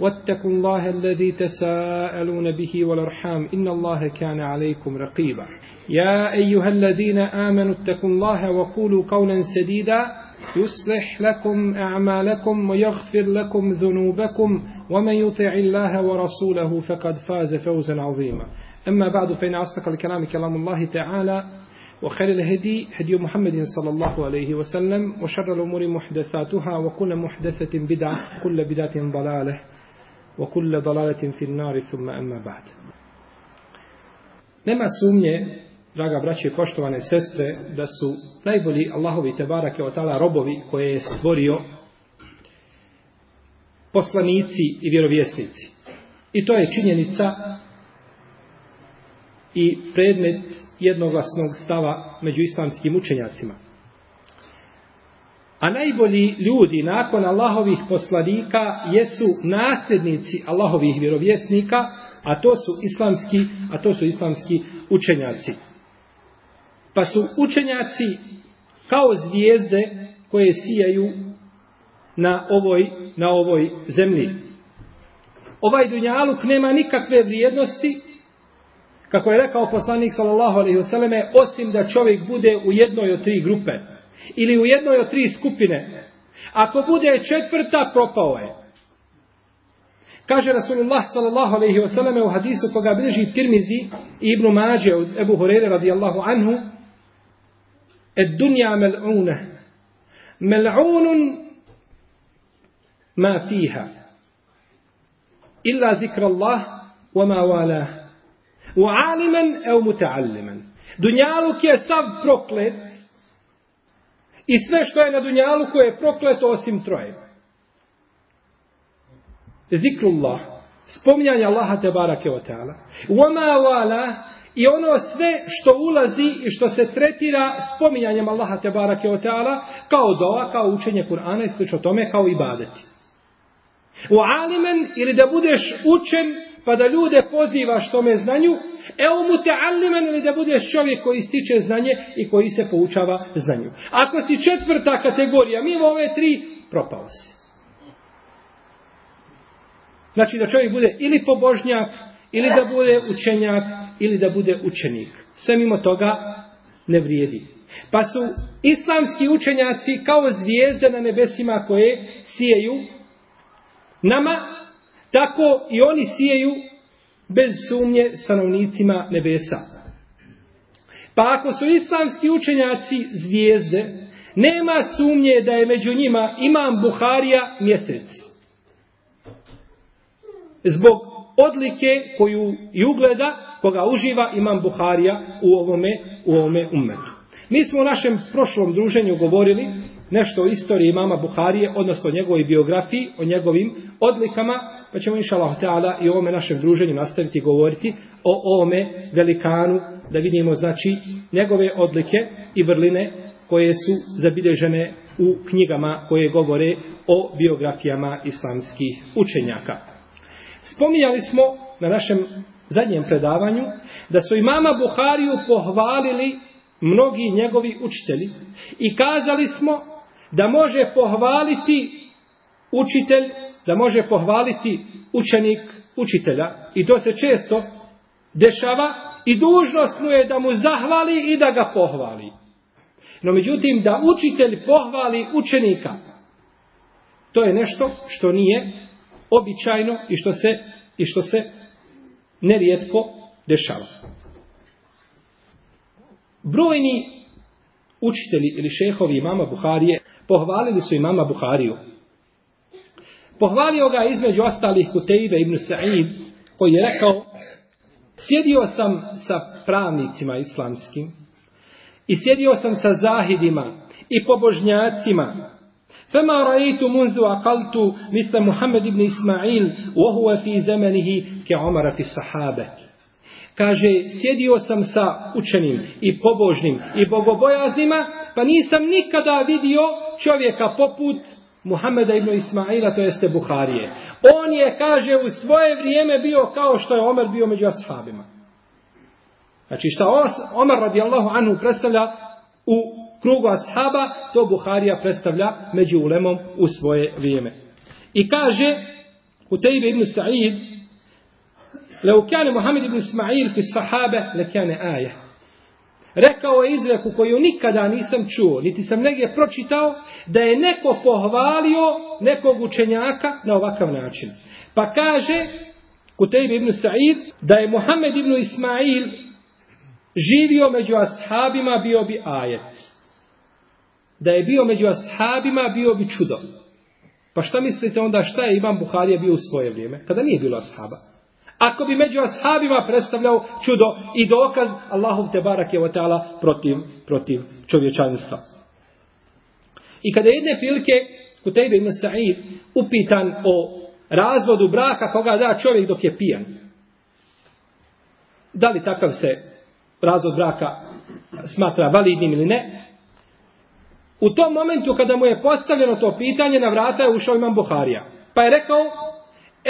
واتقوا الله الذي تساءلون به والأرحام إن الله كان عليكم رقيبا. يا أيها الذين آمنوا اتقوا الله وقولوا قولا سديدا. يصلح لكم أعمالكم ويغفر لكم ذنوبكم ومن يطع الله ورسوله فقد فاز فوزا عظيما. أما بعد فإن أصدق الكلام كلام الله تعالى وخير الهدي هدي محمد صلى الله عليه وسلم وشر الأمور محدثاتها وكل محدثة بدعة كل بدعة ضلالة. وكل ضلالة في النار ثم أما بعد Nema sumnje, draga braće i poštovane sestre, da su najbolji Allahovi tebarake od tala robovi koje je stvorio poslanici i vjerovjesnici. I to je činjenica i predmet jednoglasnog stava među islamskim učenjacima. A najbolji ljudi nakon Allahovih poslanika jesu nasljednici Allahovih vjerovjesnika, a to su islamski, a to su islamski učenjaci. Pa su učenjaci kao zvijezde koje sijaju na ovoj, na ovoj zemlji. Ovaj dunjaluk nema nikakve vrijednosti kako je rekao poslanik sallallahu alejhi ve selleme osim da čovjek bude u jednoj od tri grupe ili u jednoj od tri skupine ako bude četvrta propao je kaže rasulullah sallallahu alejhi ve selleme u hadisu koga bilježi Tirmizi i Ibnu Mađe od Ebu Hurajre radijallahu anhu ed dunja mel'una mel'unun ma fiha illa zikra Allah wa ma wala wa aliman au muta'alliman. Dunjaluk je sav proklet i sve što je na Dunjaluku je prokleto osim troje. Zikrullah, spominjanje Allaha te barake o teala. Uoma wala i ono sve što ulazi i što se tretira spominjanjem Allaha te barake o teala kao doa, kao učenje Kur'ana i slično tome, kao ibadeti. U alimen ili da budeš učen pa da ljude pozivaš tome znanju, evo mu te alimen ili da budeš čovjek koji stiče znanje i koji se poučava znanju. Ako si četvrta kategorija, mimo ove tri, propao si. Znači da čovjek bude ili pobožnjak, ili da bude učenjak, ili da bude učenik. Sve mimo toga ne vrijedi. Pa su islamski učenjaci kao zvijezde na nebesima koje sijeju nama tako i oni sijeju bez sumnje stanovnicima nebesa. Pa ako su islamski učenjaci zvijezde, nema sumnje da je među njima imam Buharija mjesec. Zbog odlike koju i ugleda, koga uživa imam Buharija u ovome, u ovome umetu. Mi smo u našem prošlom druženju govorili nešto o istoriji imama Buharije, odnosno o njegovoj biografiji, o njegovim odlikama, pa ćemo inša Allah ta'ala i ovome našem druženju nastaviti govoriti o ovome velikanu, da vidimo znači njegove odlike i vrline koje su zabilježene u knjigama koje govore o biografijama islamskih učenjaka. Spominjali smo na našem zadnjem predavanju da su imama Buhariju pohvalili mnogi njegovi učitelji i kazali smo da može pohvaliti učitelj, da može pohvaliti učenik učitelja i to se često dešava i dužnost mu je da mu zahvali i da ga pohvali. No međutim da učitelj pohvali učenika to je nešto što nije običajno i što se, i što se nerijetko dešava. Brojni učitelji ili šehovi imama Buharije pohvalili su imama Buhariju. Pohvalio ga između ostalih Kutejbe ibn Sa'id, koji je rekao, sjedio sam sa pravnicima islamskim i sjedio sam sa zahidima i pobožnjacima. Fema raitu munzu akaltu misle Muhammed ibn Ismail u ohuve fi zemenihi ke omara fi sahabe. Kaže, sjedio sam sa učenim i pobožnim i bogobojaznima, pa nisam nikada vidio čovjeka poput Muhameda ibn Ismaila, to jeste Buharije. On je, kaže, u svoje vrijeme bio kao što je Omer bio među ashabima. Znači, šta Omer radijallahu anhu predstavlja u krugu ashaba, to Buharija predstavlja među ulemom u svoje vrijeme. I kaže, Kutejbe ibn Sa'id, لو كان محمد بن إسماعيل في الصحابة لكان آية rekao je izreku koju nikada nisam čuo, niti sam negdje pročitao, da je neko pohvalio nekog učenjaka na ovakav način. Pa kaže Kutejb ibn Sa'id da je Muhammed ibn Ismail živio među ashabima bio bi ajet. Da je bio među ashabima bio bi čudo. Pa šta mislite onda šta je Imam Buharija bio u svoje vrijeme? Kada nije bilo ashaba. Ako bi među ashabima predstavljao čudo i dokaz Allahov te barak je ta'ala protiv, protiv čovječanstva. I kada jedne prilike u tebe ima Sa'id upitan o razvodu braka koga da čovjek dok je pijan. Da li takav se razvod braka smatra validnim ili ne? U tom momentu kada mu je postavljeno to pitanje, na vrata je ušao imam Buharija. Pa je rekao,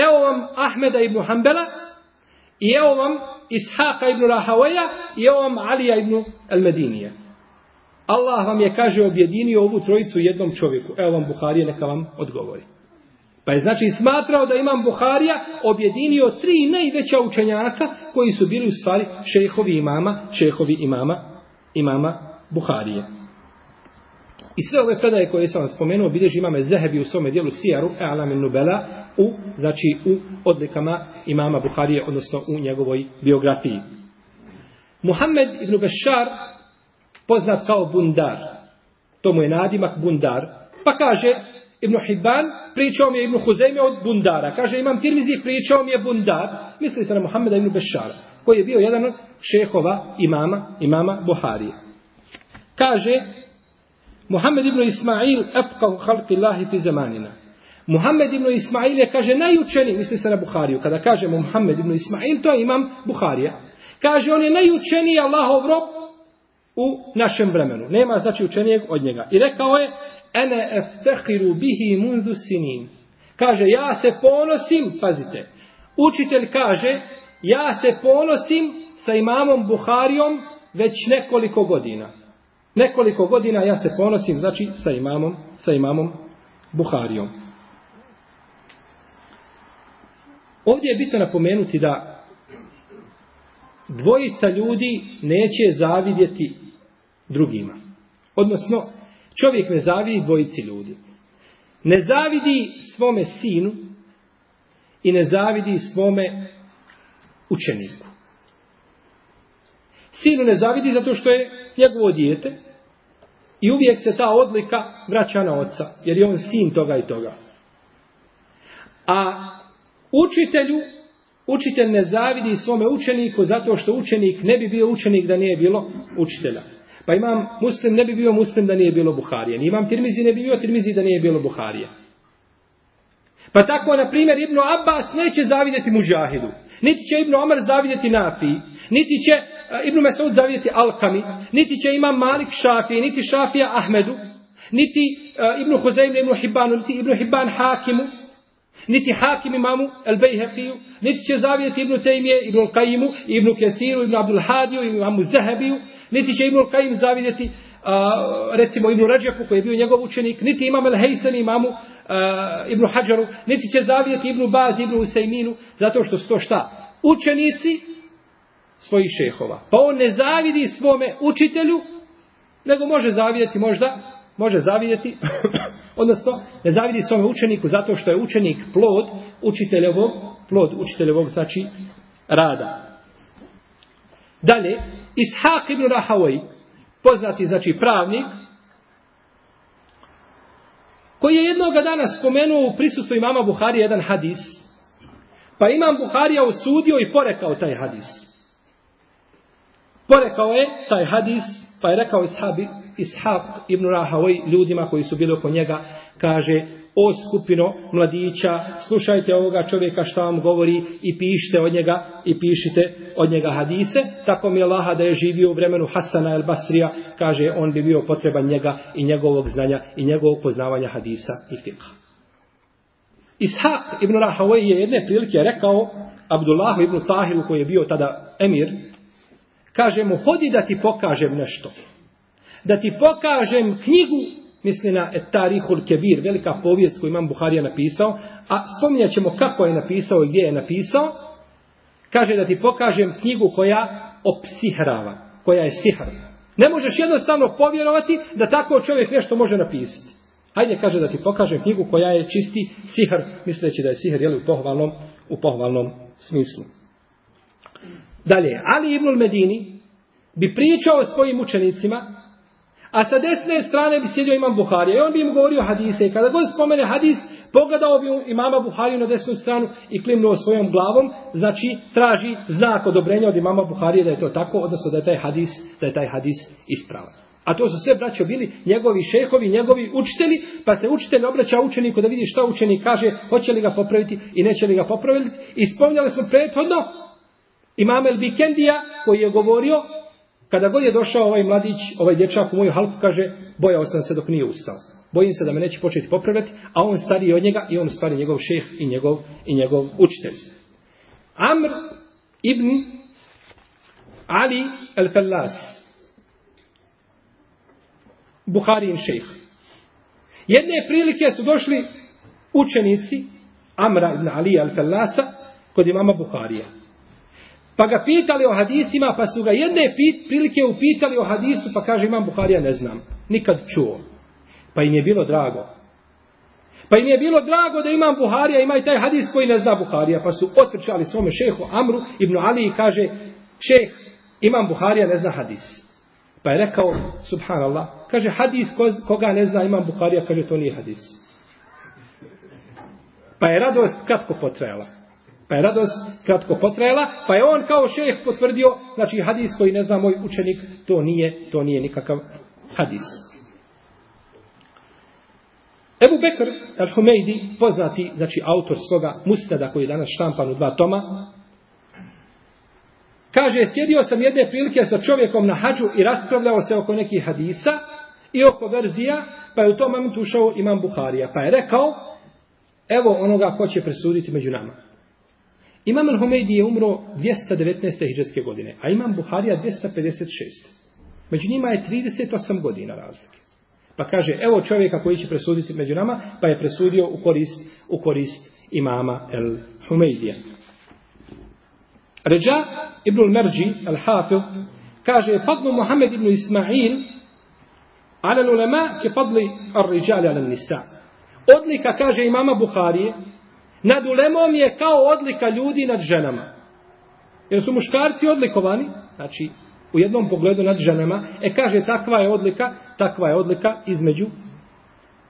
evo vam Ahmeda ibn Hanbala i evo vam Ishaqa ibn Rahawaja i evo vam Alija ibn Al-Medinija. Allah vam je, kaže, objedinio ovu trojicu jednom čovjeku. Evo vam Buharija, neka vam odgovori. Pa je znači smatrao da imam Buharija objedinio tri najveća učenjaka koji su bili u stvari šehovi imama, šehovi imama, imama Buharije. I sve ove predaje koje sam vam spomenuo, bilježi imame Zehebi u svome dijelu Sijaru, E'alam Nubela, u, znači, u odlikama imama Buharije, odnosno u njegovoj biografiji. Muhammed ibn Bešar, poznat kao Bundar, to mu je nadimak Bundar, pa kaže, Ibn Hibban, pričao mi je Ibn Huzeyme od Bundara. Kaže, imam Tirmizi, pričao mi je Bundar. Misli se na Muhammeda ibn Bešara, koji je bio jedan od šehova imama, imama Buharije. Kaže, Muhammed ibn Ismail epkahu halki Allahi fi zamanina. Muhammed ibn Ismail je, kaže, najučeniji, misli se na Buhariju. Kada kažemo Muhammed ibn Ismail, to je imam Buharija. Kaže, on je najučeniji Allahov rob u našem vremenu. Nema, znači, učenijeg od njega. I rekao je, ene eftehiru bihi mundu sinin. Kaže, ja se ponosim, pazite, učitelj kaže, ja se ponosim sa imamom Buharijom već nekoliko godina. Nekoliko godina ja se ponosim, znači, sa imamom, sa imamom Buharijom. Ovdje je bitno napomenuti da dvojica ljudi neće zavidjeti drugima. Odnosno, čovjek ne zavidi dvojici ljudi. Ne zavidi svome sinu i ne zavidi svome učeniku. Sinu ne zavidi zato što je njegovo dijete i uvijek se ta odlika vraća na oca, jer je on sin toga i toga. A učitelju, učitelj ne zavidi svome učeniku zato što učenik ne bi bio učenik da nije bilo učitelja. Pa imam muslim ne bi bio muslim da nije bilo Buharije. Ni imam tirmizi ne bi bio tirmizi da nije bilo Buharije. Pa tako, na primjer, Ibnu Abbas neće zavidjeti Muđahidu. Niti će Ibnu Omar zavidjeti Nafi. Niti će eh, Ibnu Mesud zavidjeti Alkami. Niti će imam Malik Šafi. Niti Šafija Ahmedu. Niti uh, Ibnu Huzaim, Ibnu Hibbanu. Niti Ibnu Hibban Hakimu niti hakim imamu El Bejhefiju, niti će zavijeti Ibnu Tejmije, Ibnu Kajimu, Ibnu Kesiru, Ibnu Abdul Hadiju, imamu Zahebiju, niti će Ibnu Kajim zavijeti a, recimo Ibnu Ređepu koji je bio njegov učenik, niti imam El Hejsen imamu a, Ibnu Hadžaru, niti će zavijeti Ibnu Baz, Ibnu Usejminu, zato što su to šta? Učenici svojih šehova. Pa on ne zavidi svome učitelju, nego može zavidjeti možda, može zavidjeti Odnosno, ne zavidi svome učeniku zato što je učenik plod učiteljevog, plod učiteljevog, znači, rada. Dalje, Ishak ibn Rahavaj, poznati znači pravnik, koji je jednoga dana spomenuo u prisustvu imama Buhari jedan hadis, pa imam Buharija usudio i porekao taj hadis. Porekao je taj hadis, pa je rekao ishabi, Ishaq ibn Rahavaj ljudima koji su bili oko njega, kaže, o skupino mladića, slušajte ovoga čovjeka šta vam govori i pišite od njega i pišite od njega hadise. Tako mi je Laha da je živio u vremenu Hasana el Basrija, kaže on bi bio potreban njega i njegovog znanja i njegovog poznavanja hadisa i fiqha. Ishaq ibn Rahavaj je jedne prilike rekao Abdullahu ibn Tahiru koji je bio tada emir, kaže mu hodi da ti pokažem nešto. Da ti pokažem knjigu misli na Etarihul Kebir, velika povijest koju imam Buharija napisao, a spominjat ćemo kako je napisao i gdje je napisao, kaže da ti pokažem knjigu koja opsihrava, koja je sihr. Ne možeš jednostavno povjerovati da tako čovjek nešto može napisati. Hajde kaže da ti pokažem knjigu koja je čisti sihr, misleći da je sihr jeli, u, pohvalnom, u pohvalnom smislu. Dalje, Ali ibn Medini bi pričao svojim učenicima A sa desne strane bi sjedio imam Buharija i on bi im govorio hadise. I kada god spomene hadis, pogledao bi imama Buhariju na desnu stranu i klimnuo svojom glavom, znači traži znak odobrenja od imama Buharije da je to tako, odnosno da je taj hadis, da je taj hadis ispravan. A to su sve braćo bili njegovi šehovi, njegovi učitelji, pa se učitelj obraća učeniku da vidi šta učenik kaže, hoće li ga popraviti i neće li ga popraviti. I spomnjali smo prethodno imam El Bikendija koji je govorio Kada god je došao ovaj mladić, ovaj dječak u moju halku, kaže, bojao sam se dok nije ustao. Bojim se da me neće početi popravljati, a on stariji od njega i on stari njegov šeh i njegov, i njegov učitelj. Amr ibn Ali al-Fallas, Buharin šeh. Jedne prilike su došli učenici Amra ibn Ali al-Fellasa kod imama Buharija. Pa ga pitali o hadisima, pa su ga jedne pit, prilike upitali o hadisu, pa kaže imam Buharija ne znam, nikad čuo. Pa im je bilo drago. Pa im je bilo drago da imam Buharija, ima i taj hadis koji ne zna Buharija, pa su otrčali svome šehu Amru ibn Ali i kaže, šeh, imam Buharija, ne zna hadis. Pa je rekao, subhanallah, kaže hadis koga ne zna imam Buharija, kaže to nije hadis. Pa je radost kratko potrajala. Pa je radost kratko potrajala, pa je on kao šef potvrdio, znači hadis koji ne zna moj učenik, to nije, to nije nikakav hadis. Ebu Bekr al-Humeidi, poznati, znači autor svoga mustada koji je danas štampan u dva toma, kaže, sjedio sam jedne prilike sa čovjekom na hađu i raspravljao se oko nekih hadisa i oko verzija, pa je u tom momentu ušao imam Buharija, pa je rekao, evo onoga ko će presuditi među nama. Imam al-Humeidi je umro 219. hijđarske godine, a Imam Buharija 256. Među njima je 38 godina razlike. Pa kaže, evo čovjeka koji će presuditi među nama, pa je presudio u korist, u korist imama al-Humeidija. Ređa ibn al-Merđi, al-Hafil, kaže, padnu Muhammed ibn Ismail, ala ulema ke padli ar-riđali ala nisa. Odlika, kaže imama Buharije, nad ulemom je kao odlika ljudi nad ženama. Jer su muškarci odlikovani, znači u jednom pogledu nad ženama, e kaže takva je odlika, takva je odlika između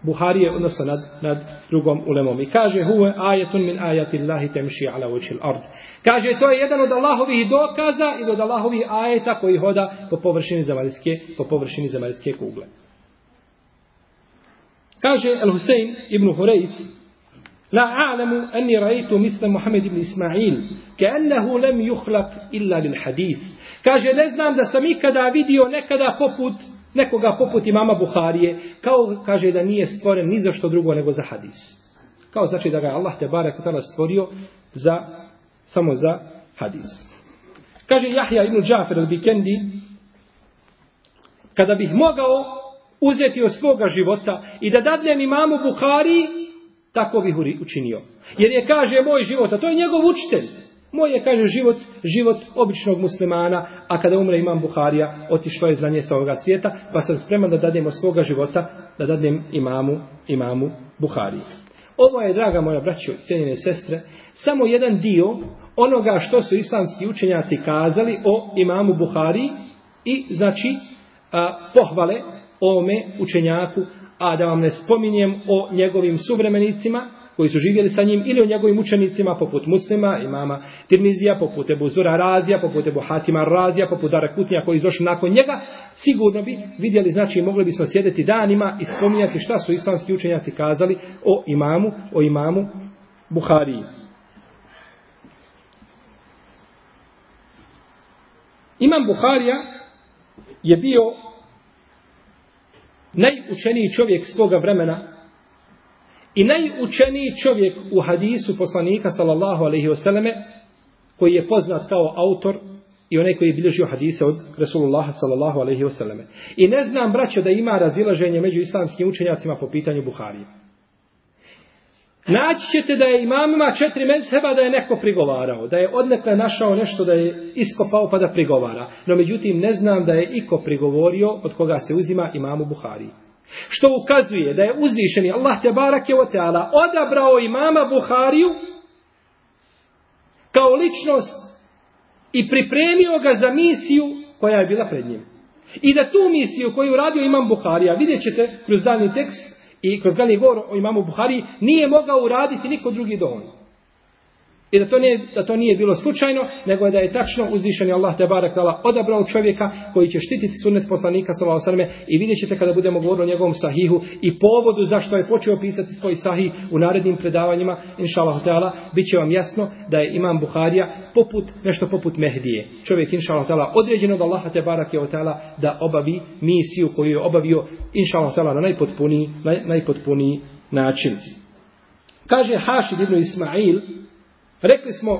Buharije, odnosno nad, nad drugom ulemom. I kaže, huve ajetun min ajati Allahi temši ala učil ard. Kaže, to je jedan od Allahovih dokaza i od Allahovih ajeta koji hoda po površini zemaljske, po površini zemaljske kugle. Kaže El-Husein ibn Hureyf, لا أعلم أني رأيت مثل محمد بن إسماعيل كأنه لم يخلق إلا للحديث kaže ne znam da sam ikada vidio nekada poput nekoga poput imama Buharije kao kaže da nije stvoren ni za što drugo nego za hadis kao znači da ga Allah te barek tala stvorio za samo za hadis kaže Jahja ibn Džafer al-Bikendi kada bih mogao uzeti od svoga života i da dadnem imamu Buhariji tako bih učinio. Jer je, kaže, moj život, a to je njegov učitelj. Moj je, kaže, život, život običnog muslimana, a kada umre imam Buharija, otišlo je znanje sa ovoga svijeta, pa sam spreman da dademo svoga života, da dadnem imamu, imamu Buhariji. Ovo je, draga moja braćo, cijenjene sestre, samo jedan dio onoga što su islamski učenjaci kazali o imamu Buhari i, znači, a, pohvale ome učenjaku, a da vam ne spominjem o njegovim suvremenicima, koji su živjeli sa njim, ili o njegovim učenicima, poput muslima, imama Tirmizija, poput Ebu Zura Razija, poput Ebu Hatima Razija, poput Darakutnija koji izdošli nakon njega, sigurno bi vidjeli, znači mogli bismo sjedeti danima i spominjati šta su islamski učenjaci kazali o imamu, o imamu Buhariji. Imam Buharija je bio najučeniji čovjek svoga vremena i najučeniji čovjek u hadisu poslanika sallallahu alaihi wasallame koji je poznat kao autor i onaj koji je bilježio hadise od Resulullaha sallallahu alaihi wasallame. I ne znam, braćo, da ima razilaženje među islamskim učenjacima po pitanju Buharije. Naći ćete da je imamima četiri mezheba da je neko prigovarao, da je odnekle našao nešto da je iskopao pa da prigovara. No međutim ne znam da je iko prigovorio od koga se uzima imamu Buhari. Što ukazuje da je uzvišeni Allah te barak je o teala odabrao imama Buhariju kao ličnost i pripremio ga za misiju koja je bila pred njim. I da tu misiju koju radio imam Buharija, vidjet ćete kroz dalji tekst, i kroz glavni govor o imamu Buhari nije mogao uraditi niko drugi do on. I da to, nije, da to nije bilo slučajno, nego je da je tačno uzvišen Allah te barak dala odabrao čovjeka koji će štititi sunnet poslanika sallallahu alejhi i vidjet ćete kada budemo govorili o njegovom sahihu i povodu zašto je počeo pisati svoj sahih u narednim predavanjima, inshallah taala, biće vam jasno da je imam Buharija poput nešto poput Mehdije. Čovjek inshallah taala određen od Allaha te barak je taala da obavi misiju koju je obavio inshallah taala na najpotpuniji naj, najpotpuniji način. Kaže Hašid ibn Ismail Rekli smo,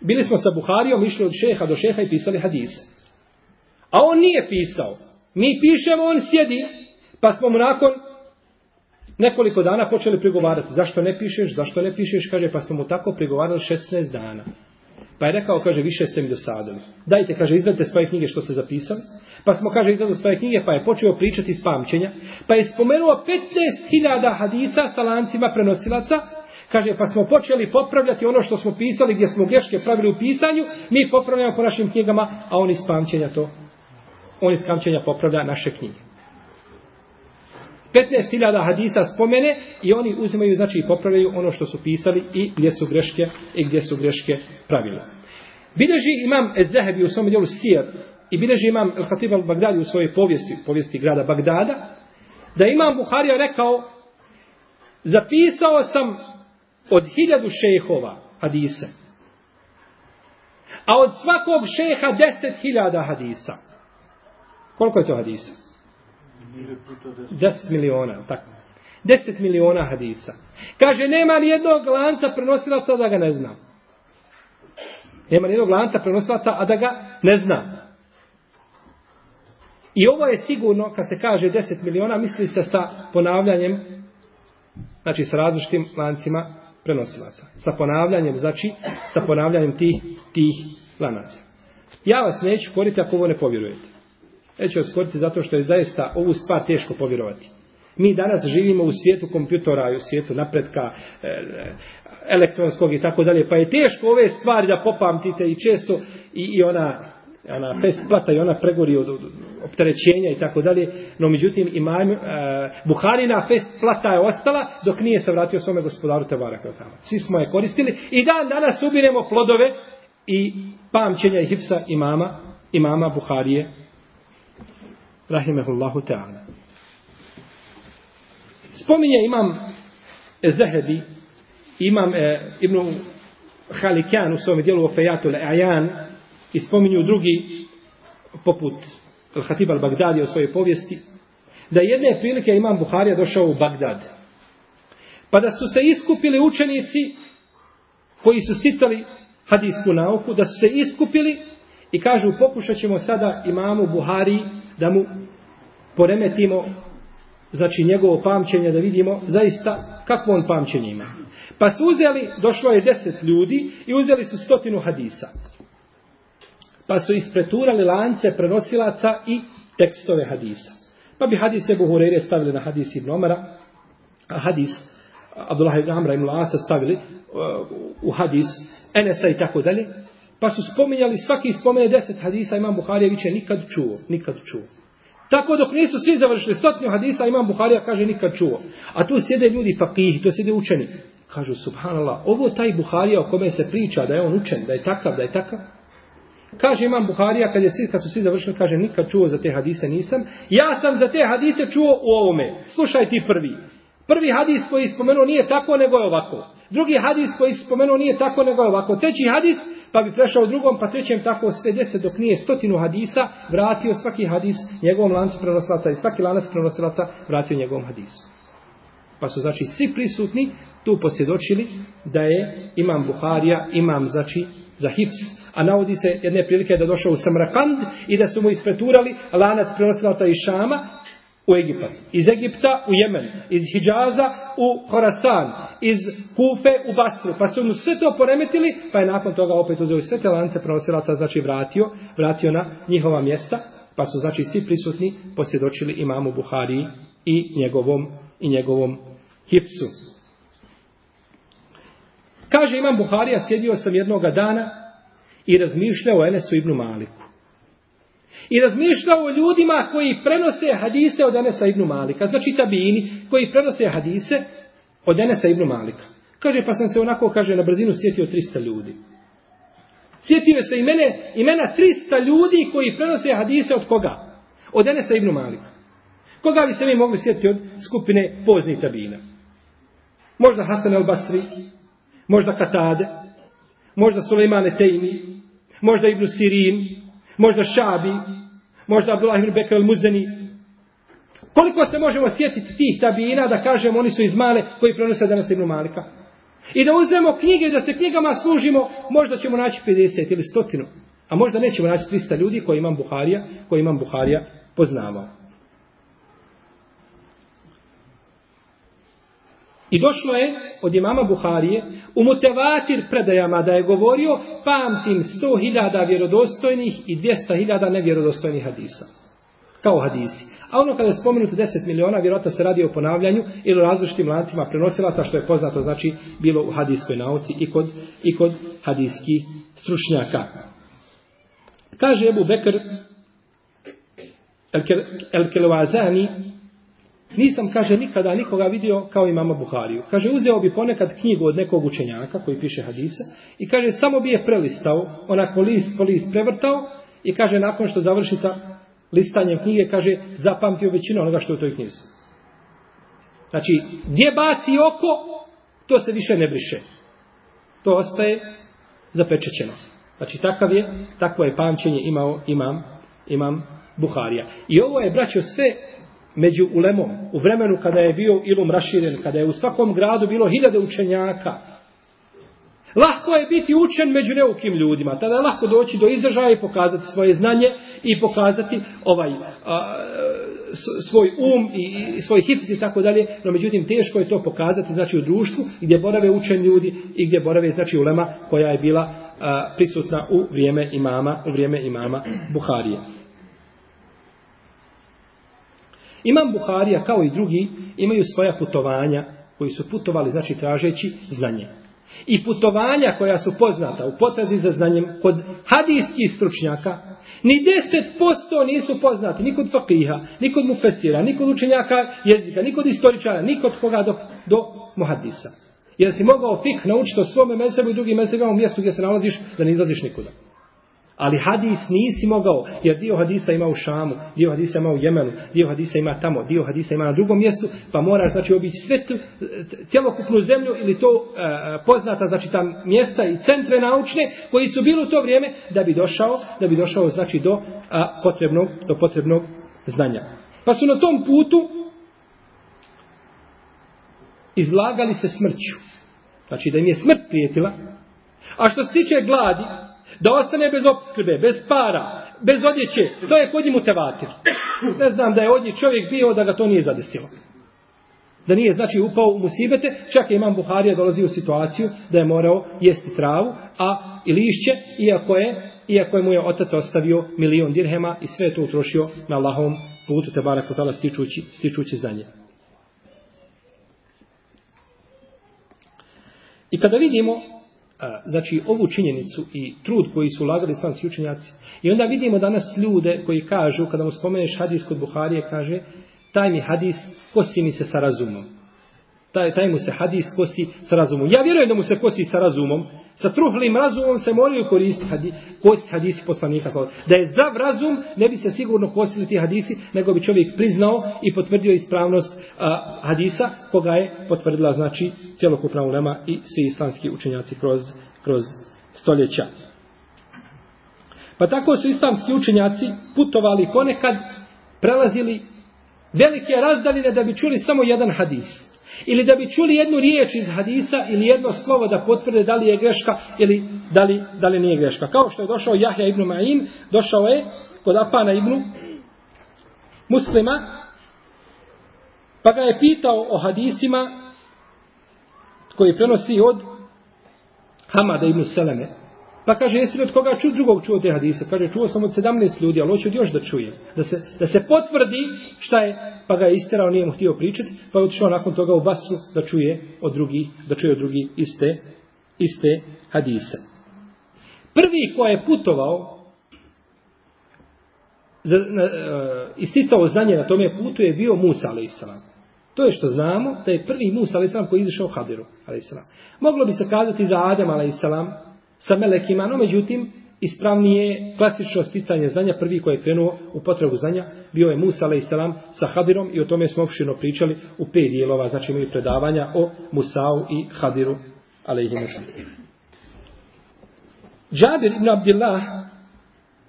bili smo sa Buharijom, išli od šeha do šeha i pisali hadise. A on nije pisao. Mi pišemo, on sjedi, pa smo mu nakon nekoliko dana počeli prigovarati. Zašto ne pišeš, zašto ne pišeš, kaže, pa smo mu tako prigovarali 16 dana. Pa je rekao, kaže, više ste mi dosadili. Dajte, kaže, izvedite svoje knjige što ste zapisali. Pa smo, kaže, izvedili svoje knjige, pa je počeo pričati iz pamćenja. Pa je spomenuo 15.000 hadisa sa lancima prenosilaca, Kaže, pa smo počeli popravljati ono što smo pisali, gdje smo greške pravili u pisanju, mi popravljamo po našim knjigama, a on iz pamćenja to, on iz pamćenja popravlja naše knjige. 15.000 hadisa spomene i oni uzimaju, znači i popravljaju ono što su pisali i gdje su greške i gdje su greške pravili. Bileži imam Ezehebi u svom dijelu Sijar i bileži imam Al-Khatib al-Bagdadi u svojoj povijesti, povijesti grada Bagdada, da imam Buharija rekao, zapisao sam od hiljadu šehova hadise. A od svakog šeha deset hiljada hadisa. Koliko je to hadisa? Deset miliona, tako. Deset miliona hadisa. Kaže, nema ni jednog lanca prenosilaca da ga ne znam. Nema ni jednog lanca prenosilaca, a da ga ne znam. I ovo je sigurno, kad se kaže deset miliona, misli se sa ponavljanjem, znači sa različitim lancima prenosilaca. Sa ponavljanjem, znači, sa ponavljanjem tih, tih lanaca. Ja vas neću koriti ako ovo ne povjerujete. Neću vas koriti zato što je zaista ovu stvar teško povjerovati. Mi danas živimo u svijetu kompjutora i u svijetu napretka e, elektronskog i tako dalje, pa je teško ove stvari da popamtite i često i, i ona ona fest plata i ona pregori od, od opterećenja i tako dalje, no međutim imam, e, Buharina fest plata je ostala dok nije se vratio svome gospodaru Tevara Kvetama. Svi smo je koristili i dan danas ubiremo plodove i pamćenja i hipsa imama, imama Buharije Rahimehullahu Teala. Spominje imam Zehebi, imam e, Ibn Halikan u svom dijelu Ofejatu Le'ajan, i spominju drugi poput Al-Hatib al-Bagdadi u svojoj povijesti, da jedne prilike imam Buharija došao u Bagdad. Pa da su se iskupili učenici koji su sticali hadijsku nauku, da su se iskupili i kažu pokušat ćemo sada imamu Buhari da mu poremetimo znači njegovo pamćenje da vidimo zaista kakvo on pamćenje ima. Pa su uzeli, došlo je deset ljudi i uzeli su stotinu hadisa pa su ispreturali lance prenosilaca i tekstove hadisa. Pa bi hadis Ebu Hureyre stavili na hadis Ibn Omara, a hadis Abdullah ibn Amra ibn Lasa stavili uh, u hadis Enesa i tako dalje, pa su spominjali, svaki spomene deset hadisa, imam Buharija viće nikad čuo, nikad čuo. Tako dok nisu svi završili stotnju hadisa, imam Buharija kaže nikad čuo. A tu sjede ljudi fakih, tu sjede učeni. Kažu, subhanallah, ovo taj Buharija o kome se priča da je on učen, da je takav, da je takav. Kaže imam Buharija, kad, je svi, kad su svi završili, kaže, nikad čuo za te hadise nisam. Ja sam za te hadise čuo u ovome. Slušaj ti prvi. Prvi hadis koji spomenuo nije tako, nego je ovako. Drugi hadis koji spomenuo nije tako, nego je ovako. Treći hadis, pa bi prešao drugom, pa trećem tako sve deset dok nije stotinu hadisa, vratio svaki hadis njegovom lancu prenosilaca i svaki lanac prenosilaca vratio njegovom hadisu. Pa su znači svi prisutni tu posvjedočili da je imam Buharija, imam znači za hips, a navodi se jedne prilike da došao u Samrakand i da su mu ispreturali lanac prenosilata iz Šama u Egipat. Iz Egipta u Jemen, iz Hidžaza u Horasan, iz Kufe u Basru. Pa su mu sve to poremetili, pa je nakon toga opet uzeo sve te lance prenosilaca, znači vratio, vratio na njihova mjesta, pa su znači svi prisutni posvjedočili imamu Buhariji i njegovom, i njegovom hipsu. Kaže imam Buharija, sjedio sam jednoga dana i razmišljao o Enesu ibn Maliku. I razmišljao o ljudima koji prenose hadise od Enesa ibn Malika. Znači tabini koji prenose hadise od Enesa ibn Malika. Kaže, pa sam se onako, kaže, na brzinu sjetio 300 ljudi. Sjetio se imene, imena 300 ljudi koji prenose hadise od koga? Od Enesa ibn Malika. Koga bi se mi mogli sjetiti od skupine poznih tabina? Možda Hasan el Basri, možda Katade, možda Sulejmane Tejmi, možda Ibn Sirin, možda Šabi, možda Abdullah ibn Bekr al-Muzani. Koliko se možemo sjetiti tih tabina da kažemo oni su iz male koji prenose danas Ibn Malika? I da uzmemo knjige i da se knjigama služimo, možda ćemo naći 50 ili 100. A možda nećemo naći 300 ljudi koji imam Buharija, koji imam Buharija poznavao. I došlo je od imama Buharije u mutevatir predajama da je govorio pamtim sto hiljada vjerodostojnih i dvijesta hiljada nevjerodostojnih hadisa. Kao hadisi. A ono kada je spomenuto 10 miliona, vjerojatno se radi o ponavljanju ili o različitim lancima prenosilaca, što je poznato, znači, bilo u hadijskoj nauci i kod, i kod hadijskih stručnjaka. Kaže Ebu Bekr El-Kelovazani, Nisam, kaže, nikada nikoga vidio kao i mama Buhariju. Kaže, uzeo bi ponekad knjigu od nekog učenjaka koji piše hadise i kaže, samo bi je prelistao, onako list po list prevrtao i kaže, nakon što završi sa listanjem knjige, kaže, zapamtio većinu onoga što je u toj knjizi. Znači, gdje baci oko, to se više ne briše. To ostaje zapečećeno. Znači, takav je, takvo je pamćenje imao imam, imam Buharija. I ovo je, braćo, sve među ulemom, u vremenu kada je bio ilum raširen, kada je u svakom gradu bilo hiljade učenjaka, Lahko je biti učen među neukim ljudima. Tada je lahko doći do izražaja i pokazati svoje znanje i pokazati ovaj a, svoj um i, i svoj hips i tako dalje. No međutim, teško je to pokazati znači u društvu gdje borave učen ljudi i gdje borave znači ulema koja je bila a, prisutna u vrijeme imama, u vrijeme imama Buharije. Imam Buharija kao i drugi imaju svoja putovanja koji su putovali znači tražeći znanje. I putovanja koja su poznata u potrazi za znanjem kod hadijskih stručnjaka, ni 10% nisu poznati, ni kod fakiha, ni kod mufesira, ni kod učenjaka jezika, ni kod istoričara, ni kod koga do, do muhadisa. Jer si mogao fik naučiti o svome mesebu i drugim mesebima u mjestu gdje se nalaziš da ne izlaziš nikuda. Ali hadis nisi mogao, jer dio hadisa ima u Šamu, dio hadisa ima u Jemenu, dio hadisa ima tamo, dio hadisa ima na drugom mjestu, pa moraš znači obići sve cjelokupnu zemlju ili to e, poznata, znači tam mjesta i centre naučne koji su bili u to vrijeme da bi došao, da bi došao znači do a, potrebnog, do potrebnog znanja. Pa su na tom putu izlagali se smrću. Znači da im je smrt prijetila. A što se tiče gladi, da ostane bez opskrbe, bez para, bez odjeće, to je kod njemu tevatir. Ne znam da je od njih čovjek bio da ga to nije zadesilo. Da nije, znači, upao u musibete, čak je imam Buharija dolazi u situaciju da je morao jesti travu, a i lišće, iako je, iako je mu je otac ostavio milion dirhema i sve to utrošio na Allahovom putu, te barak potala stičući, stičući znanje. I kada vidimo znači ovu činjenicu i trud koji su ulagali islamski učenjaci. I onda vidimo danas ljude koji kažu kada mu spomeneš hadis kod Buharije kaže taj mi hadis kosi mi se sa razumom. Taj, taj mu se hadis kosi sa razumom. Ja vjerujem da mu se kosi sa razumom sa truhlim razumom se moraju koristiti hadi, kosti hadisi poslanika da je zdrav razum ne bi se sigurno kostili ti hadisi nego bi čovjek priznao i potvrdio ispravnost a, hadisa koga je potvrdila znači cjelokupna ulema i svi islamski učenjaci kroz, kroz stoljeća. Pa tako su islamski učenjaci putovali ponekad prelazili velike razdaline da bi čuli samo jedan hadis. Ili da bi čuli jednu riječ iz hadisa ili jedno slovo da potvrde da li je greška ili da li, da li nije greška. Kao što je došao Jahja ibn Ma'in, došao je kod Apana ibn muslima, pa ga je pitao o hadisima koji prenosi od Hamada ibn Seleme. Pa kaže, jesi li od koga ču, drugog čuo te hadise? Kaže, čuo sam od 17 ljudi, ali hoću od još da čuje. Da se, da se potvrdi šta je pa ga je istirao, nije mu htio pričati, pa je otišao nakon toga u Basru da čuje od drugih, da čuje od drugih iste, iste hadise. Prvi ko je putovao, za, na, uh, isticao znanje na tome putu je bio Musa a.s. To je što znamo, da je prvi Musa a.s. koji je izišao u Hadiru a.s. Moglo bi se kazati za Adem a.s sa melekima, no međutim, ispravnije klasično sticanje znanja, prvi koji je krenuo u potrebu znanja, bio je Musa a.s. sa Hadirom i o tome smo opširno pričali u pet dijelova, znači imaju predavanja o Musau i Hadiru a.s. Džabir ibn Abdillah,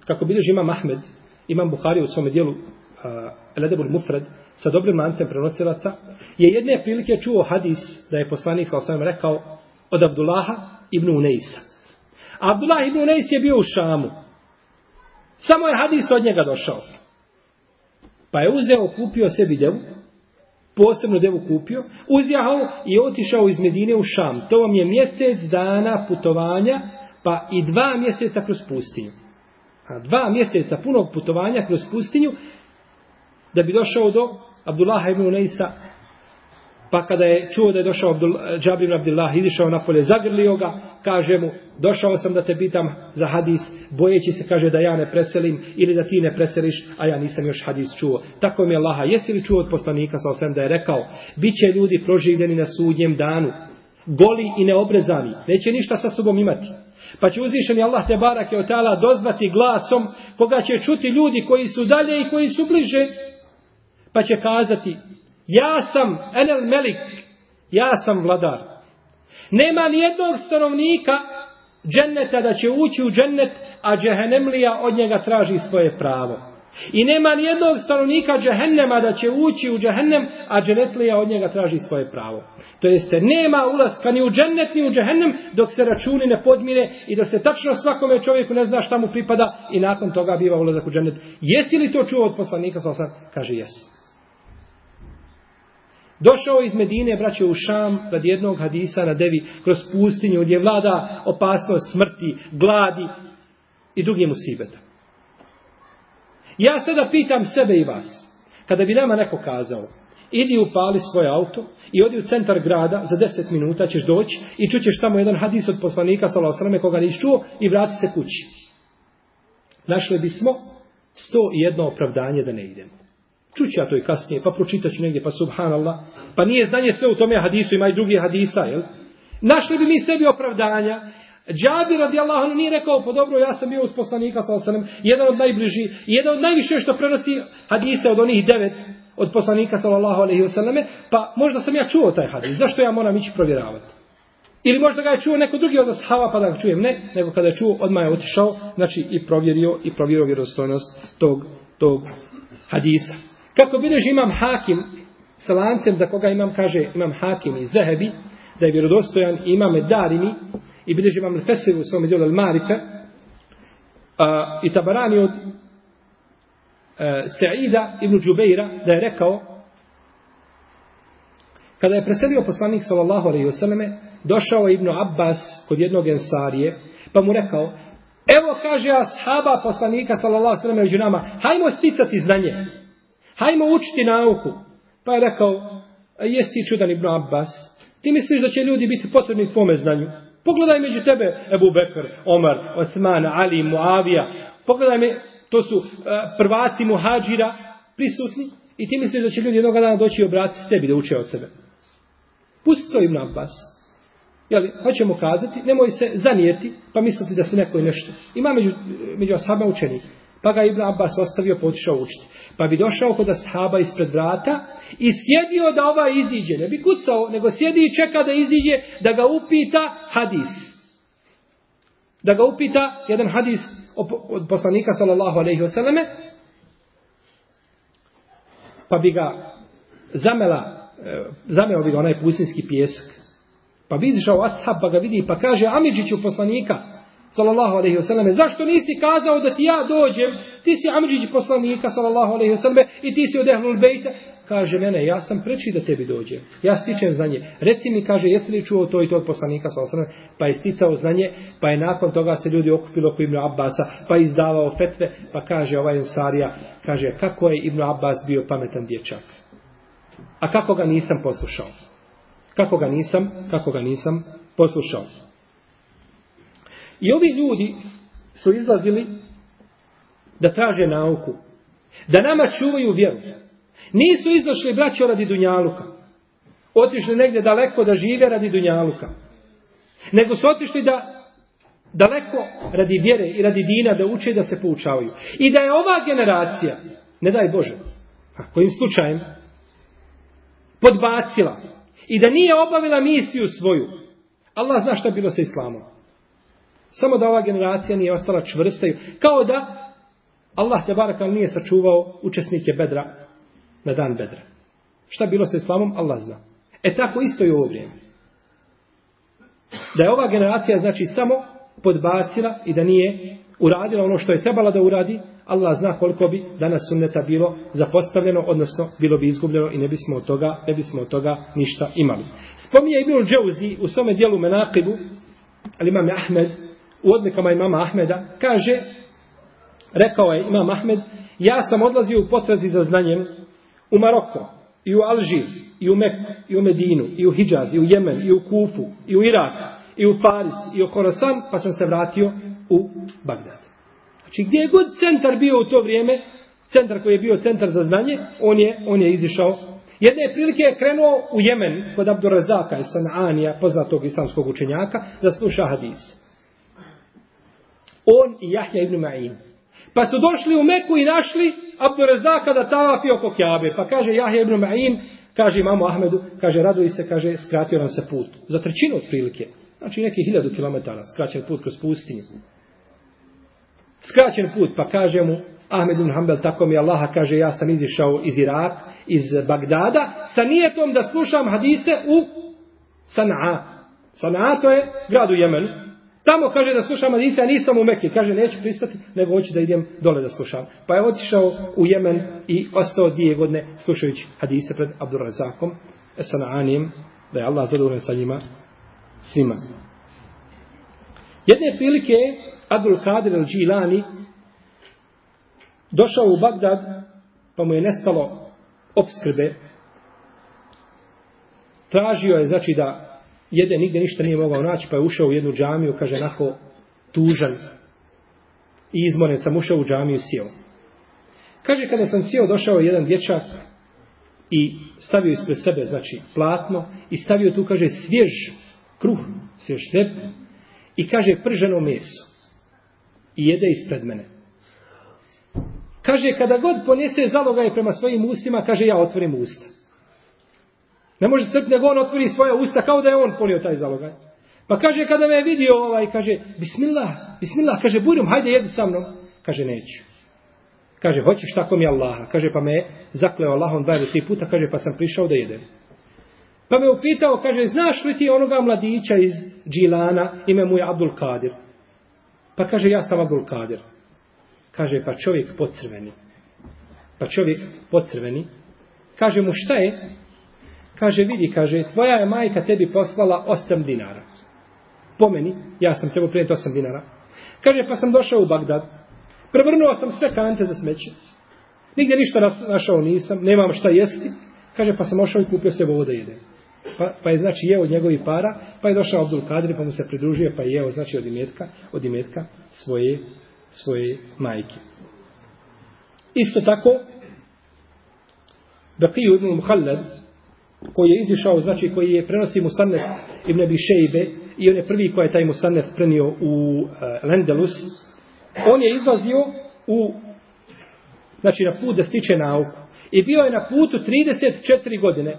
kako bilježi imam Ahmed, imam Buhari u svome dijelu uh, Ledebul Mufred, sa dobrim lancem prenosilaca, je jedne prilike čuo hadis da je poslanik sa osam rekao od Abdullaha ibn Uneisa. Abdullah ibn Unais je bio u Šamu. Samo je hadis od njega došao. Pa je uzeo, kupio sebi devu, posebno devu kupio, uzjahao i otišao iz Medine u Šam. To vam je mjesec dana putovanja, pa i dva mjeseca kroz pustinju. A dva mjeseca punog putovanja kroz pustinju, da bi došao do Abdullaha ibn Unaisa Pa kada je čuo da je došao Abdul, Džabir ibn Abdullah, izišao na polje, zagrlio ga, kaže mu, došao sam da te pitam za hadis, bojeći se, kaže, da ja ne preselim ili da ti ne preseliš, a ja nisam još hadis čuo. Tako mi je Allaha, jesi li čuo od poslanika, sa osvijem, da je rekao, bit će ljudi proživljeni na sudnjem danu, goli i neobrezani, neće ništa sa sobom imati. Pa će uzvišeni Allah te barak je od tala dozvati glasom koga će čuti ljudi koji su dalje i koji su bliže. Pa će kazati, Ja sam Enel Melik, ja sam vladar. Nema ni jednog stanovnika dženneta da će ući u džennet, a džehennemlija od njega traži svoje pravo. I nema ni jednog stanovnika džehennema da će ući u džehennem, a dženetlija od njega traži svoje pravo. To jeste, nema ulaska ni u džennet, ni u džehennem, dok se računi ne podmire i da se tačno svakome čovjeku ne zna šta mu pripada i nakon toga biva ulazak u džennet. Jesi li to čuo od poslanika? Kaže, jesi. Došao iz Medine, braće u Šam, radi jednog hadisa na devi, kroz pustinju, gdje vlada opasnost smrti, gladi i drugim musibeta. Ja sada pitam sebe i vas, kada bi nama neko kazao, idi upali svoj auto i odi u centar grada, za deset minuta ćeš doći i čućeš tamo jedan hadis od poslanika, salao sveme, koga nisi čuo, i vrati se kući. Našli bismo sto i jedno opravdanje da ne idemo. Čuću ja to i kasnije, pa pročitaću negdje, pa subhanallah. Pa nije znanje sve u tome hadisu, ima i drugi hadisa, jel? Našli bi mi sebi opravdanja. Džabir radijallahu nije rekao, po dobro, ja sam bio uz poslanika, sallam, jedan od najbliži, jedan od najviše što prenosi hadise od onih devet od poslanika, sallallahu alaihi selleme, pa možda sam ja čuo taj hadis, zašto ja moram ići provjeravati? Ili možda ga je čuo neko drugi od ashaba pa da ga čujem, ne, nego kada je čuo, odmah je otišao, znači i provjerio, i provjerio vjerostojnost tog, tog hadisa. Kako bideži imam hakim sa lancem za koga imam, kaže imam hakim i zehebi, da je vjerodostojan i imam darimi i bideži imam fesevu u svome djelu al-marife a, i tabarani od e, Sa'ida ibn Džubeira da je rekao kada je preselio poslanik sallallahu alaihi selleme, došao Ibn Abbas kod jednog ensarije pa mu rekao evo kaže ashaba poslanika sallallahu alaihi selleme među nama hajmo sticati znanje hajmo učiti nauku. Pa je rekao, jesi čudan Ibn Abbas? Ti misliš da će ljudi biti potrebni tvome znanju? Pogledaj među tebe Ebu Bekr, Omar, Osman, Ali, Muavija. Pogledaj me, to su uh, prvaci muhađira prisutni. I ti misliš da će ljudi jednog dana doći i obratiti s tebi da uče od tebe. Pusti to Ibn Abbas. Jeli, hoćemo kazati, nemoj se zanijeti, pa misliti da se neko je nešto. Ima među, među asaba učenik. Pa ga Ibn Abbas ostavio, pa potišao učiti. Pa bi došao kod ashaba ispred vrata i sjedio da ova iziđe. Ne bi kucao, nego sjedi i čeka da iziđe, da ga upita hadis. Da ga upita jedan hadis od poslanika sallallahu alaihi wasallame. Pa bi ga zamela, e, zameo bi ga onaj pustinski pjesak. Pa bi izišao ashab pa ga vidi pa kaže Amidžiću poslanika sallallahu alejhi ve selleme zašto nisi kazao da ti ja dođem? Ti si amidžić poslanika sallallahu alejhi ve selleme i ti si od ehlul bejta. Kaže mene ja sam preči da tebi dođe ja stičem znanje. Reci mi kaže jesi li čuo to i to od poslanika sallallahu alejhi ve selleme pa je sticao znanje pa je nakon toga se ljudi okupilo oko Ibn Abbasa pa je izdavao fetve pa kaže ovaj ensarija kaže kako je Ibn Abbas bio pametan dječak? A kako ga nisam poslušao? Kako ga nisam kako ga nisam poslušao? I ovi ljudi su izlazili da traže nauku. Da nama čuvaju vjeru. Nisu izašli braćo radi Dunjaluka. Otišli negdje daleko da žive radi Dunjaluka. Nego su otišli da daleko radi vjere i radi dina da uče da se poučavaju. I da je ova generacija, ne daj Bože, a kojim slučajem, podbacila i da nije obavila misiju svoju, Allah zna šta bilo sa islamom. Samo da ova generacija nije ostala čvrsta. Kao da Allah te barakal nije sačuvao učesnike bedra na dan bedra. Šta bilo sa islamom? Allah zna. E tako isto i u ovo vrijeme. Da je ova generacija znači samo podbacila i da nije uradila ono što je trebala da uradi, Allah zna koliko bi danas sunneta bilo zapostavljeno, odnosno bilo bi izgubljeno i ne bismo od toga, ne bismo od toga ništa imali. Spominje Ibn Džauzi u svome dijelu Menakibu, ali imam Ahmed, u odlikama imama Ahmeda, kaže, rekao je imam Ahmed, ja sam odlazio u potrazi za znanjem u Maroko, i u Alžir, i u Meku, i u Medinu, i u Hidžaz, i u Jemen, i u Kufu, i u Irak, i u Paris, i u Khorasan, pa sam se vratio u Bagdad. Znači, gdje je god centar bio u to vrijeme, centar koji je bio centar za znanje, on je, on je izišao. Jedne prilike je krenuo u Jemen, kod Abdurazaka i Sananija, poznatog islamskog učenjaka, da sluša hadis on i Jahja ibn Ma'in. Pa su došli u Meku i našli Abdurazaka da tavafi oko Kjabe. Pa kaže Jahja ibn Ma'in, kaže imamo Ahmedu, kaže raduj se, kaže skratio nam se put. Za trećinu otprilike. Znači neki hiljadu kilometara skraćen put kroz pustinju. Skraćen put, pa kaže mu Ahmed ibn Hanbel, tako mi Allaha kaže, ja sam izišao iz Irak, iz Bagdada, sa nijetom da slušam hadise u Sana'a. Sana'a to je grad u Jemenu. Tamo kaže da slušam hadise, a nisam u Mekke. Kaže, neću pristati, nego hoću da idem dole da slušam. Pa je otišao u Jemen i ostao dvije godine slušajući hadise pred Abdurrazakom, Esana'anijem, da je Allah zadovoljen sa njima svima. Jedne prilike Abdul Kadir al-Džilani došao u Bagdad, pa mu je nestalo obskrbe. Tražio je, znači, da jede, nigdje ništa nije mogao naći, pa je ušao u jednu džamiju, kaže, nako tužan i izmoren sam ušao u džamiju, sjeo. Kaže, kada sam sjeo, došao jedan dječak i stavio ispred sebe, znači, platno, i stavio tu, kaže, svjež kruh, svjež hleb, i kaže, prženo meso. I jede ispred mene. Kaže, kada god ponese zalogaj prema svojim ustima, kaže, ja otvorim usta. Ne može srp, nego on otvori svoja usta kao da je on polio taj zalogaj. Pa kaže kada me je vidio ovaj, kaže, bismillah, bismillah, kaže, burim, hajde jedi sa mnom. Kaže, neću. Kaže, hoćeš tako mi Allaha. Kaže, pa me je zakleo Allahom dva ili tri puta, kaže, pa sam prišao da jedem. Pa me upitao, kaže, znaš li ti onoga mladića iz Džilana, ime mu je Abdul Kadir. Pa kaže, ja sam Abdul Kadir. Kaže, pa čovjek pocrveni. Pa čovjek pocrveni. Kaže mu, šta je? Kaže, vidi, kaže, tvoja je majka tebi poslala 8 dinara. Po meni, ja sam trebao prijeti 8 dinara. Kaže, pa sam došao u Bagdad. Prevrnuo sam sve kante za smeće. Nigdje ništa našao nisam, nemam šta jesti. Kaže, pa sam ošao i kupio se ovo da jedem. Pa, pa je znači jeo od njegovih para, pa je došao Abdul Kadir, pa mu se pridružio, pa je jeo znači od imetka, od imetka svoje, svoje majke. Isto tako, Bekiju ibn Muhallad, koji je izišao, znači koji je prenosi Musannet ibn Abi Šejbe, i on je prvi koji je taj Musannet prenio u e, uh, Lendelus, on je izlazio u, znači na put da stiče nauku. I bio je na putu 34 godine.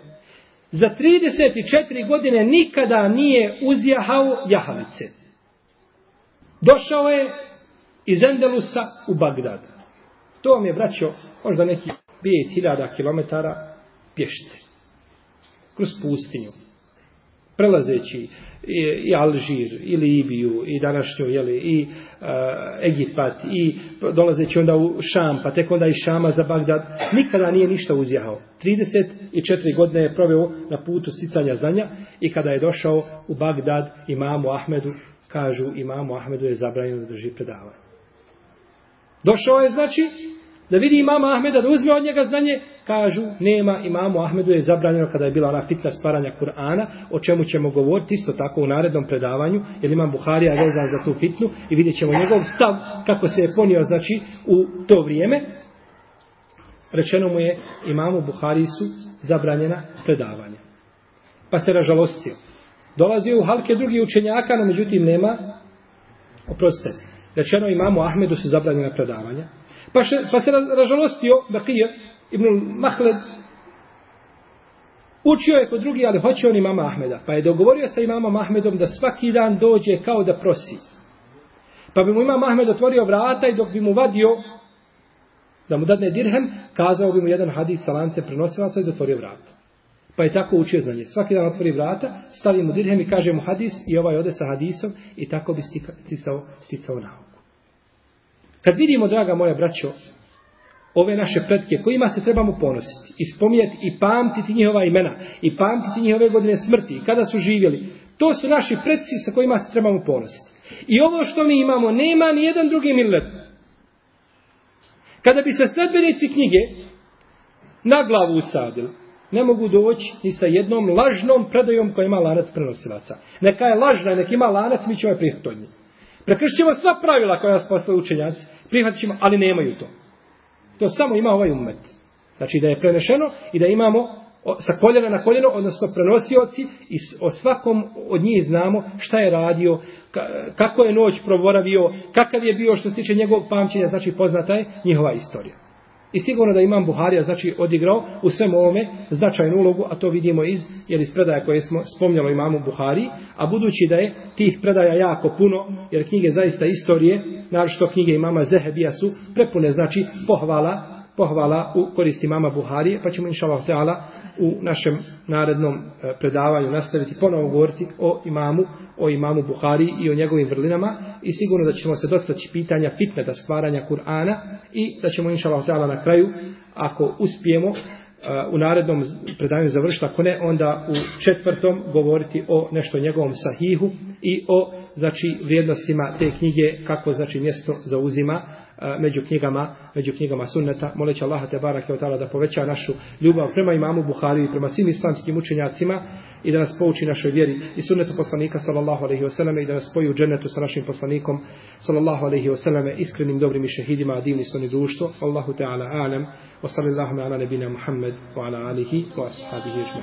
Za 34 godine nikada nije uzjahao jahalice. Došao je iz Endelusa u Bagdad. To vam je, braćo, možda neki 5000 km pješice. Kroz pustinju. Prelazeći i, i Alžir, i Libiju, i današnju, jeli, i e, Egipat, i dolazeći onda u Šam, pa tek onda i Šama za Bagdad, nikada nije ništa uzjahao. 34 godine je proveo na putu sticanja znanja i kada je došao u Bagdad imamu Ahmedu, kažu imamu Ahmedu je zabranjeno da drži predavanje. Došao je, znači, da vidi imama Ahmeda, da uzme od njega znanje, kažu, nema imamu Ahmedu je zabranjeno kada je bila ona fitna sparanja Kur'ana, o čemu ćemo govoriti isto tako u narednom predavanju, jer imam Buharija vezan za tu fitnu i vidjet ćemo njegov stav kako se je ponio, znači, u to vrijeme. Rečeno mu je, imamu Buhariji su zabranjena predavanja. Pa se ražalostio. Dolazio u halke drugi učenjaka, no međutim nema, oprostite, rečeno imamu Ahmedu su zabranjena predavanja. Pa, še, pa se ražalostio Bakija ibn Mahled. Učio je kod drugi, ali hoće on imama Ahmeda. Pa je dogovorio sa imamom Ahmedom da svaki dan dođe kao da prosi. Pa bi mu imam Ahmed otvorio vrata i dok bi mu vadio da mu dadne dirhem, kazao bi mu jedan hadis sa lance prenosilaca i zatvorio vrata. Pa je tako učio za nje. Svaki dan otvori vrata, stavi mu dirhem i kaže mu hadis i ovaj ode sa hadisom i tako bi sticao, sticao nauku. Kad vidimo, draga moja braćo, ove naše pretke kojima se trebamo ponositi i spominjati i pamtiti njihova imena i pamtiti njihove godine smrti kada su živjeli, to su naši predci sa kojima se trebamo ponositi. I ovo što mi imamo, nema ni jedan drugi millet. Kada bi se sledbenici knjige na glavu usadili, ne mogu doći ni sa jednom lažnom predajom koja ima lanac prenosilaca. Neka je lažna, neka ima lanac, mi ćemo je prihvatiti od. Prekršćemo sva pravila koja nas postavili učenjaci, prihvatit ćemo, ali nemaju to. To samo ima ovaj umet. Znači da je prenešeno i da imamo sa koljena na koljeno, odnosno prenosioci i o svakom od njih znamo šta je radio, kako je noć proboravio, kakav je bio što se tiče njegovog pamćenja, znači poznata je njihova istorija. I sigurno da imam Buharija znači odigrao u svem ovome značajnu ulogu, a to vidimo iz, jer iz predaja koje smo spomnjali imamu Buhari, a budući da je tih predaja jako puno, jer knjige zaista istorije, naravno knjige imama Zehebija su prepune, znači pohvala, pohvala u koristi mama Buharije, pa ćemo inša Allah u našem narednom e, predavanju nastaviti ponovo govoriti o imamu, o imamu Buhari i o njegovim vrlinama i sigurno da ćemo se dotaći pitanja fitneta stvaranja Kur'ana i da ćemo inša Allah na kraju, ako uspijemo, e, u narednom predavanju završiti, ako ne, onda u četvrtom govoriti o nešto njegovom sahihu i o znači vrijednostima te knjige kako znači mjesto zauzima među knjigama, među knjigama sunneta, moleći Allaha te barake od da poveća našu ljubav prema imamu Buhari i prema svim islamskim učenjacima i da nas pouči našoj vjeri i sunnetu poslanika sallallahu alaihi wasallam i da nas spoji u džennetu sa našim poslanikom sallallahu alaihi wasallam iskrenim dobrim i šehidima divni divni sunni društvo. Allahu ta'ala alem, wa sallallahu ala nebina Muhammed wa ala alihi wa ashabihi